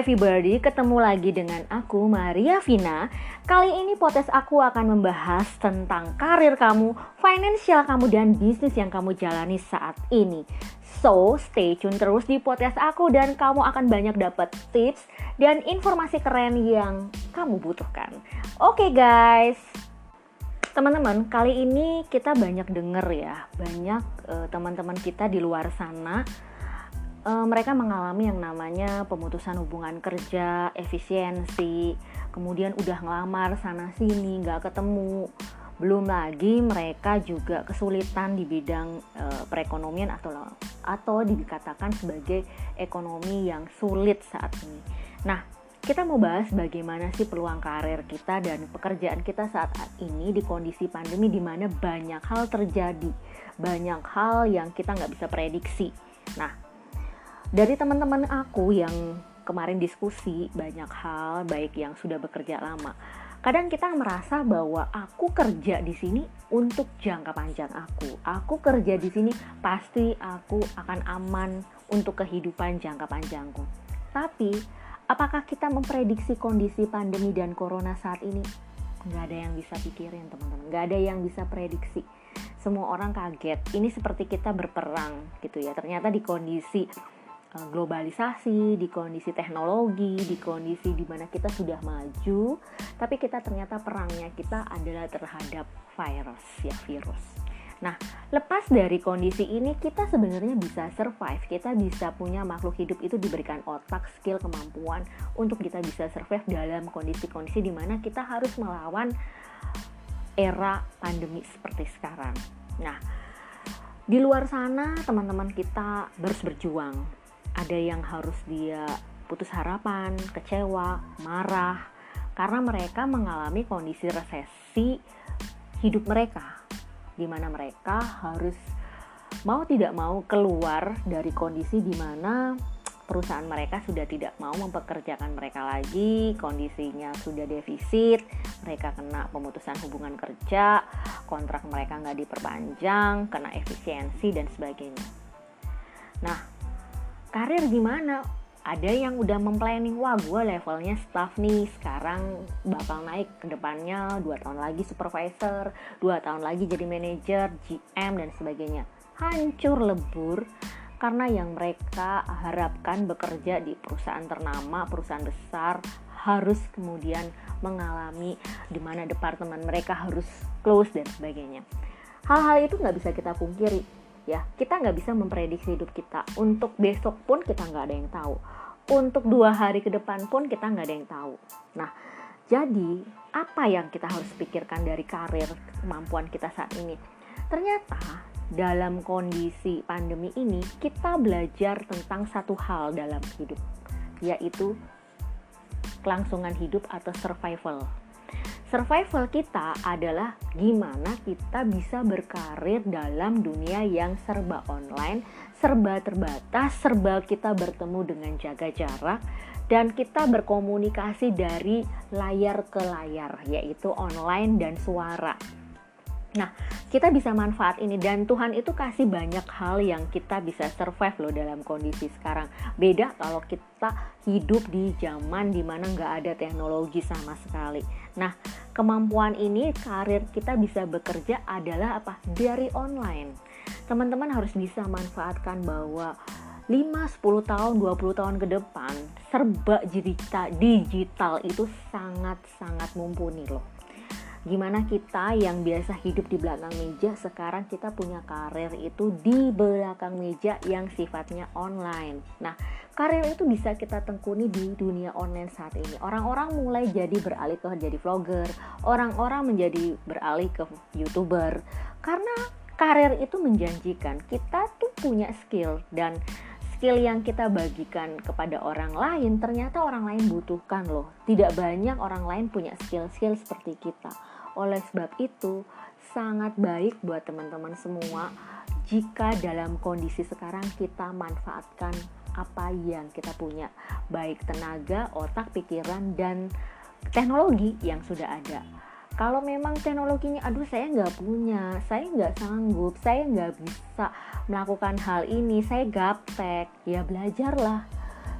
everybody, ketemu lagi dengan aku Maria Vina. Kali ini potes aku akan membahas tentang karir kamu, financial kamu dan bisnis yang kamu jalani saat ini. So, stay tune terus di podcast aku dan kamu akan banyak dapat tips dan informasi keren yang kamu butuhkan. Oke okay, guys. Teman-teman, kali ini kita banyak denger ya, banyak uh, teman-teman kita di luar sana uh, mereka mengalami yang namanya pemutusan hubungan kerja, efisiensi, kemudian udah ngelamar sana sini nggak ketemu. Belum lagi mereka juga kesulitan di bidang uh, perekonomian atau atau dikatakan sebagai ekonomi yang sulit saat ini. Nah, kita mau bahas bagaimana sih peluang karir kita dan pekerjaan kita saat ini di kondisi pandemi di mana banyak hal terjadi, banyak hal yang kita nggak bisa prediksi. Nah, dari teman-teman aku yang kemarin diskusi banyak hal baik yang sudah bekerja lama kadang kita merasa bahwa aku kerja di sini untuk jangka panjang aku. Aku kerja di sini pasti aku akan aman untuk kehidupan jangka panjangku. Tapi apakah kita memprediksi kondisi pandemi dan corona saat ini? Nggak ada yang bisa pikirin teman-teman. Nggak ada yang bisa prediksi. Semua orang kaget. Ini seperti kita berperang gitu ya. Ternyata di kondisi globalisasi, di kondisi teknologi, di kondisi di mana kita sudah maju, tapi kita ternyata perangnya kita adalah terhadap virus ya virus. Nah, lepas dari kondisi ini kita sebenarnya bisa survive. Kita bisa punya makhluk hidup itu diberikan otak, skill, kemampuan untuk kita bisa survive dalam kondisi-kondisi di mana kita harus melawan era pandemi seperti sekarang. Nah, di luar sana teman-teman kita harus berjuang ada yang harus dia putus harapan, kecewa, marah karena mereka mengalami kondisi resesi hidup mereka di mana mereka harus mau tidak mau keluar dari kondisi di mana perusahaan mereka sudah tidak mau mempekerjakan mereka lagi, kondisinya sudah defisit, mereka kena pemutusan hubungan kerja, kontrak mereka nggak diperpanjang, kena efisiensi dan sebagainya. Nah, karir gimana? Ada yang udah memplanning wah gue levelnya staff nih sekarang bakal naik ke depannya dua tahun lagi supervisor dua tahun lagi jadi manajer GM dan sebagainya. Hancur lebur karena yang mereka harapkan bekerja di perusahaan ternama perusahaan besar harus kemudian mengalami di mana departemen mereka harus close dan sebagainya. Hal-hal itu nggak bisa kita pungkiri ya. Kita nggak bisa memprediksi hidup kita. Untuk besok pun kita nggak ada yang tahu. Untuk dua hari ke depan pun kita nggak ada yang tahu. Nah jadi apa yang kita harus pikirkan dari karir kemampuan kita saat ini? Ternyata dalam kondisi pandemi ini kita belajar tentang satu hal dalam hidup yaitu kelangsungan hidup atau survival survival kita adalah gimana kita bisa berkarir dalam dunia yang serba online, serba terbatas, serba kita bertemu dengan jaga jarak dan kita berkomunikasi dari layar ke layar yaitu online dan suara. Nah, kita bisa manfaat ini dan Tuhan itu kasih banyak hal yang kita bisa survive loh dalam kondisi sekarang. Beda kalau kita hidup di zaman di mana nggak ada teknologi sama sekali. Nah, kemampuan ini karir kita bisa bekerja adalah apa? Dari online. Teman-teman harus bisa manfaatkan bahwa 5, 10 tahun, 20 tahun ke depan serba digital, digital itu sangat-sangat mumpuni loh gimana kita yang biasa hidup di belakang meja sekarang kita punya karir itu di belakang meja yang sifatnya online. Nah, karir itu bisa kita tekuni di dunia online saat ini. Orang-orang mulai jadi beralih ke jadi vlogger, orang-orang menjadi beralih ke YouTuber karena karir itu menjanjikan. Kita tuh punya skill dan skill yang kita bagikan kepada orang lain ternyata orang lain butuhkan loh. Tidak banyak orang lain punya skill-skill seperti kita. Oleh sebab itu, sangat baik buat teman-teman semua jika dalam kondisi sekarang kita manfaatkan apa yang kita punya, baik tenaga, otak, pikiran, dan teknologi yang sudah ada. Kalau memang teknologinya aduh saya nggak punya saya nggak sanggup saya nggak bisa melakukan hal ini saya gaptek ya belajarlah.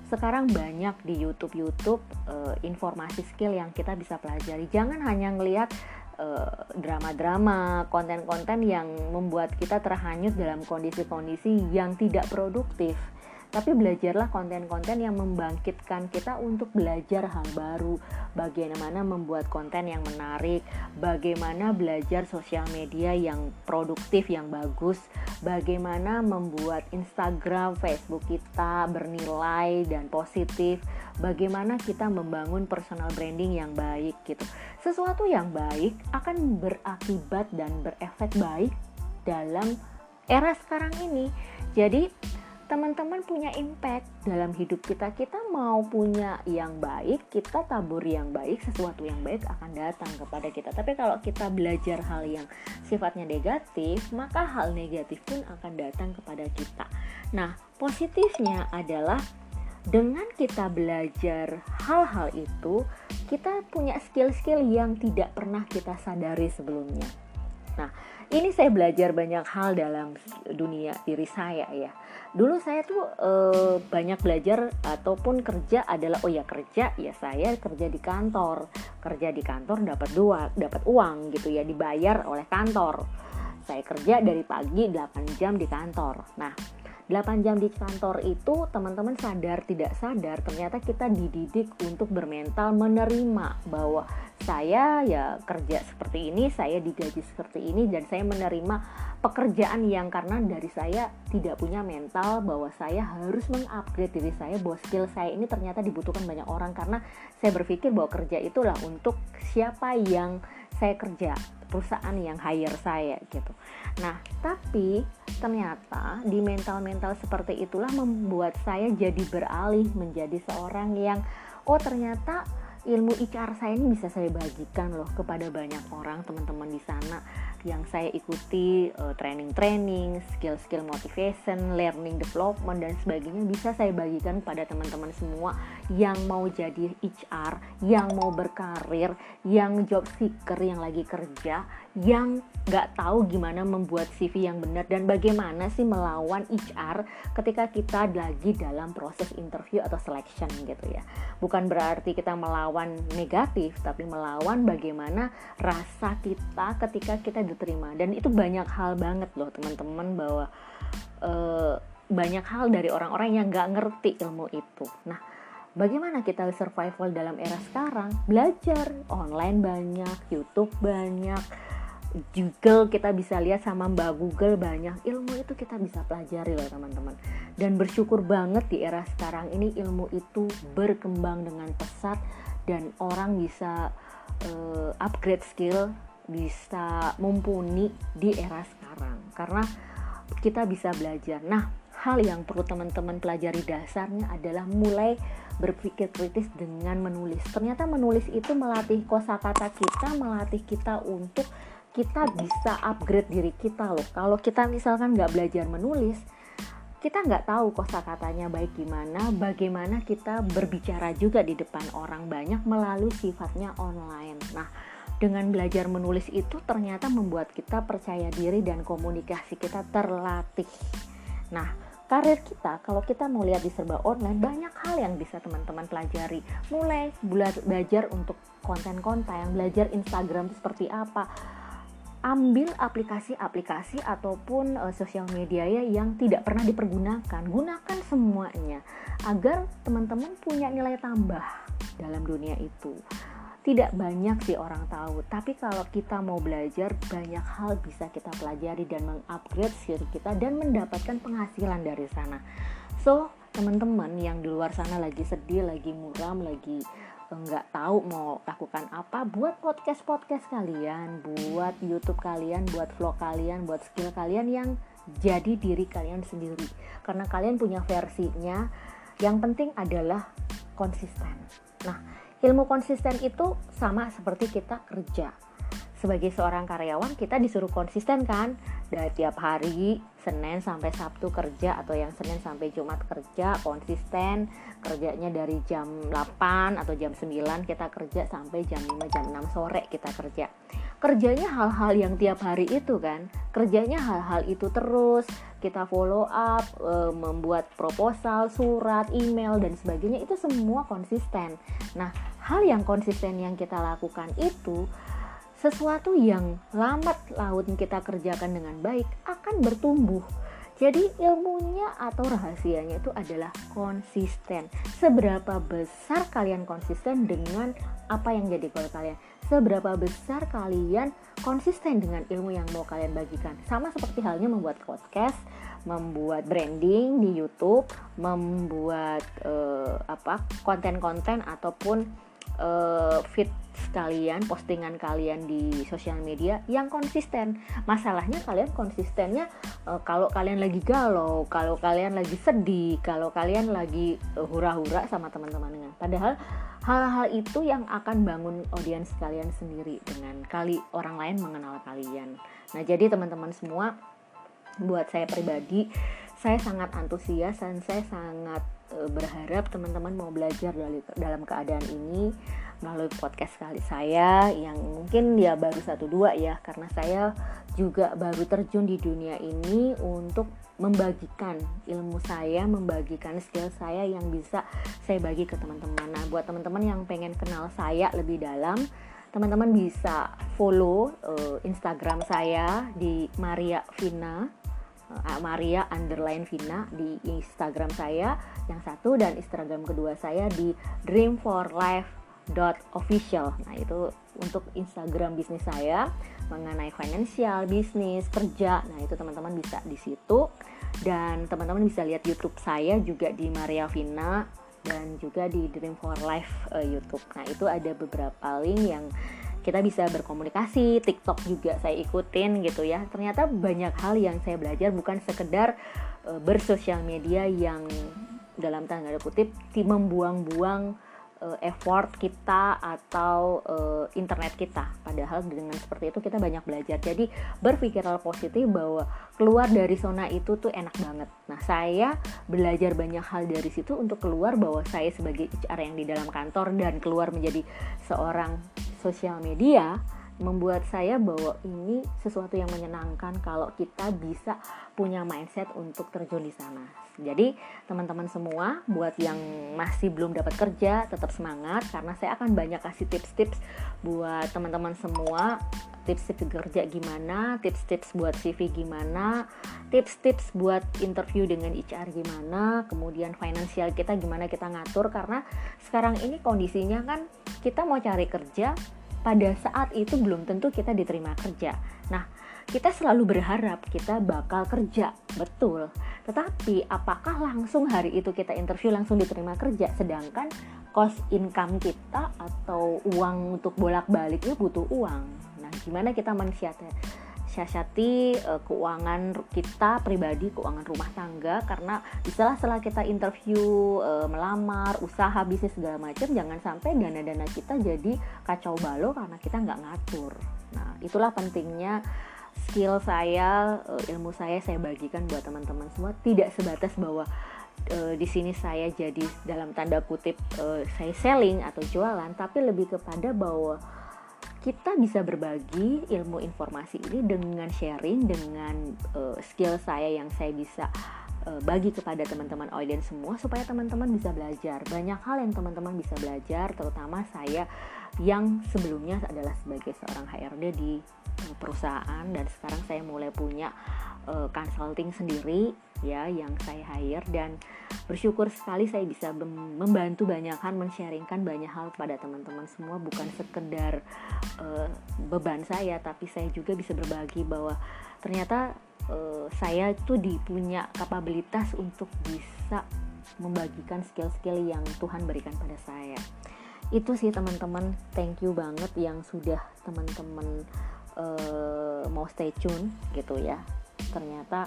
Sekarang banyak di YouTube YouTube uh, informasi skill yang kita bisa pelajari. Jangan hanya ngelihat uh, drama-drama, konten-konten yang membuat kita terhanyut dalam kondisi-kondisi yang tidak produktif tapi belajarlah konten-konten yang membangkitkan kita untuk belajar hal baru, bagaimana membuat konten yang menarik, bagaimana belajar sosial media yang produktif, yang bagus, bagaimana membuat Instagram, Facebook kita bernilai dan positif, bagaimana kita membangun personal branding yang baik gitu. Sesuatu yang baik akan berakibat dan berefek baik dalam era sekarang ini. Jadi teman-teman punya impact dalam hidup kita. Kita mau punya yang baik, kita tabur yang baik, sesuatu yang baik akan datang kepada kita. Tapi kalau kita belajar hal yang sifatnya negatif, maka hal negatif pun akan datang kepada kita. Nah, positifnya adalah dengan kita belajar hal-hal itu, kita punya skill-skill yang tidak pernah kita sadari sebelumnya. Nah, ini saya belajar banyak hal dalam dunia diri saya ya. Dulu saya tuh e, banyak belajar ataupun kerja adalah oh ya kerja ya saya kerja di kantor. Kerja di kantor dapat dua dapat uang gitu ya dibayar oleh kantor. Saya kerja dari pagi 8 jam di kantor. Nah 8 jam di kantor itu teman-teman sadar tidak sadar ternyata kita dididik untuk bermental menerima bahwa saya ya kerja seperti ini, saya digaji seperti ini dan saya menerima pekerjaan yang karena dari saya tidak punya mental bahwa saya harus mengupgrade diri saya bahwa skill saya ini ternyata dibutuhkan banyak orang. Karena saya berpikir bahwa kerja itulah untuk siapa yang saya kerja perusahaan yang hire saya gitu. Nah, tapi ternyata di mental-mental seperti itulah membuat saya jadi beralih menjadi seorang yang oh ternyata ilmu HR saya ini bisa saya bagikan loh kepada banyak orang teman-teman di sana yang saya ikuti uh, training-training, skill-skill motivation, learning development dan sebagainya bisa saya bagikan pada teman-teman semua yang mau jadi HR, yang mau berkarir, yang job seeker yang lagi kerja, yang nggak tahu gimana membuat CV yang benar dan bagaimana sih melawan HR ketika kita lagi dalam proses interview atau selection gitu ya. Bukan berarti kita melawan negatif, tapi melawan bagaimana rasa kita ketika kita diterima dan itu banyak hal banget loh teman-teman bahwa uh, banyak hal dari orang-orang yang nggak ngerti ilmu itu. Nah, bagaimana kita survival dalam era sekarang? Belajar online banyak, YouTube banyak Google kita bisa lihat sama Mbak Google banyak ilmu itu kita bisa pelajari loh teman-teman dan bersyukur banget di era sekarang ini ilmu itu berkembang dengan pesat dan orang bisa uh, upgrade skill bisa mumpuni di era sekarang karena kita bisa belajar. Nah hal yang perlu teman-teman pelajari dasarnya adalah mulai berpikir kritis dengan menulis. Ternyata menulis itu melatih kosakata kita, melatih kita untuk kita bisa upgrade diri kita loh. Kalau kita misalkan nggak belajar menulis kita nggak tahu kosakatanya baik gimana bagaimana kita berbicara juga di depan orang banyak melalui sifatnya online. Nah dengan belajar menulis itu ternyata membuat kita percaya diri dan komunikasi kita terlatih nah karir kita kalau kita mau lihat di serba online banyak hal yang bisa teman-teman pelajari mulai belajar untuk konten-konten belajar Instagram seperti apa ambil aplikasi-aplikasi ataupun uh, sosial media ya yang tidak pernah dipergunakan. Gunakan semuanya agar teman-teman punya nilai tambah dalam dunia itu. Tidak banyak sih orang tahu, tapi kalau kita mau belajar banyak hal bisa kita pelajari dan mengupgrade skill kita dan mendapatkan penghasilan dari sana. So, teman-teman yang di luar sana lagi sedih, lagi muram, lagi nggak tahu mau lakukan apa buat podcast podcast kalian buat YouTube kalian buat vlog kalian buat skill kalian yang jadi diri kalian sendiri. Karena kalian punya versinya yang penting adalah konsisten. Nah ilmu konsisten itu sama seperti kita kerja. Sebagai seorang karyawan kita disuruh konsisten kan? Dari tiap hari Senin sampai Sabtu kerja atau yang Senin sampai Jumat kerja konsisten. Kerjanya dari jam 8 atau jam 9 kita kerja sampai jam 5 jam 6 sore kita kerja kerjanya hal-hal yang tiap hari itu kan. Kerjanya hal-hal itu terus. Kita follow up e, membuat proposal surat email dan sebagainya. Itu semua konsisten. Nah hal yang konsisten yang kita lakukan itu sesuatu yang lambat laut kita kerjakan dengan baik akan bertumbuh jadi ilmunya atau rahasianya itu adalah konsisten. Seberapa besar kalian konsisten dengan apa yang jadi goal kalian? Seberapa besar kalian konsisten dengan ilmu yang mau kalian bagikan? Sama seperti halnya membuat podcast, membuat branding di YouTube, membuat uh, apa konten-konten ataupun uh, feed kalian, postingan kalian di sosial media yang konsisten. Masalahnya kalian konsistennya uh, kalau kalian lagi galau, kalau kalian lagi sedih, kalau kalian lagi uh, hura-hura sama teman-temannya. Padahal hal-hal itu yang akan bangun audiens kalian sendiri dengan kali orang lain mengenal kalian. Nah, jadi teman-teman semua buat saya pribadi saya sangat antusias dan saya sangat berharap teman-teman mau belajar dalam keadaan ini melalui podcast kali saya yang mungkin ya baru satu dua ya karena saya juga baru terjun di dunia ini untuk membagikan ilmu saya, membagikan skill saya yang bisa saya bagi ke teman-teman. Nah, buat teman-teman yang pengen kenal saya lebih dalam, teman-teman bisa follow uh, Instagram saya di Maria Vina Maria underline Vina di Instagram saya yang satu dan Instagram kedua saya di Dream for Life dot official. Nah, itu untuk Instagram bisnis saya mengenai financial, bisnis, kerja. Nah, itu teman-teman bisa di situ dan teman-teman bisa lihat YouTube saya juga di Maria Vina dan juga di Dream for Life uh, YouTube. Nah, itu ada beberapa link yang kita bisa berkomunikasi TikTok juga saya ikutin gitu ya ternyata banyak hal yang saya belajar bukan sekedar e, bersosial media yang dalam tanda kutip membuang-buang uh, effort kita atau uh, internet kita. Padahal dengan seperti itu kita banyak belajar. Jadi berpikirlah positif bahwa keluar dari zona itu tuh enak banget. Nah, saya belajar banyak hal dari situ untuk keluar bahwa saya sebagai HR yang di dalam kantor dan keluar menjadi seorang sosial media membuat saya bahwa ini sesuatu yang menyenangkan kalau kita bisa punya mindset untuk terjun di sana. Jadi teman-teman semua buat yang masih belum dapat kerja tetap semangat karena saya akan banyak kasih tips-tips buat teman-teman semua tips-tips kerja gimana, tips-tips buat CV gimana, tips-tips buat interview dengan HR gimana, kemudian finansial kita gimana kita ngatur karena sekarang ini kondisinya kan kita mau cari kerja pada saat itu belum tentu kita diterima kerja. Nah, kita selalu berharap kita bakal kerja, betul. Tetapi apakah langsung hari itu kita interview langsung diterima kerja sedangkan cost income kita atau uang untuk bolak-baliknya butuh uang. Nah, gimana kita mensiasati siasati uh, keuangan kita pribadi, keuangan rumah tangga karena setelah-setelah kita interview, uh, melamar, usaha, bisnis segala macam jangan sampai dana-dana kita jadi kacau balau karena kita nggak ngatur. Nah, itulah pentingnya skill saya, uh, ilmu saya saya bagikan buat teman-teman semua tidak sebatas bahwa uh, di sini saya jadi dalam tanda kutip uh, saya selling atau jualan, tapi lebih kepada bahwa kita bisa berbagi ilmu informasi ini dengan sharing dengan uh, skill saya yang saya bisa uh, bagi kepada teman-teman audiens semua supaya teman-teman bisa belajar. Banyak hal yang teman-teman bisa belajar terutama saya yang sebelumnya adalah sebagai seorang HRD di uh, perusahaan dan sekarang saya mulai punya uh, consulting sendiri ya yang saya hire. Dan bersyukur sekali saya bisa membantu banyak hal men-sharingkan banyak hal pada teman-teman semua. Bukan sekedar uh, beban saya tapi saya juga bisa berbagi bahwa ternyata uh, saya itu dipunya kapabilitas untuk bisa membagikan skill-skill yang Tuhan berikan pada saya. Itu sih teman-teman. Thank you banget yang sudah teman-teman uh, mau stay tune gitu ya. Ternyata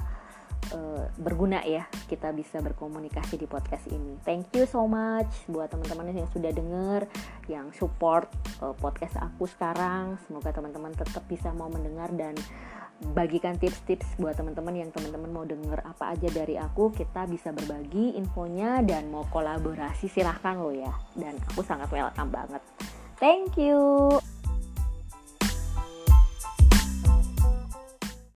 uh, berguna ya kita bisa berkomunikasi di podcast ini. Thank you so much buat teman-teman yang sudah dengar, yang support uh, podcast aku sekarang. Semoga teman-teman tetap bisa mau mendengar dan bagikan tips-tips buat teman-teman yang teman-teman mau denger apa aja dari aku kita bisa berbagi infonya dan mau kolaborasi silahkan lo ya dan aku sangat welcome banget thank you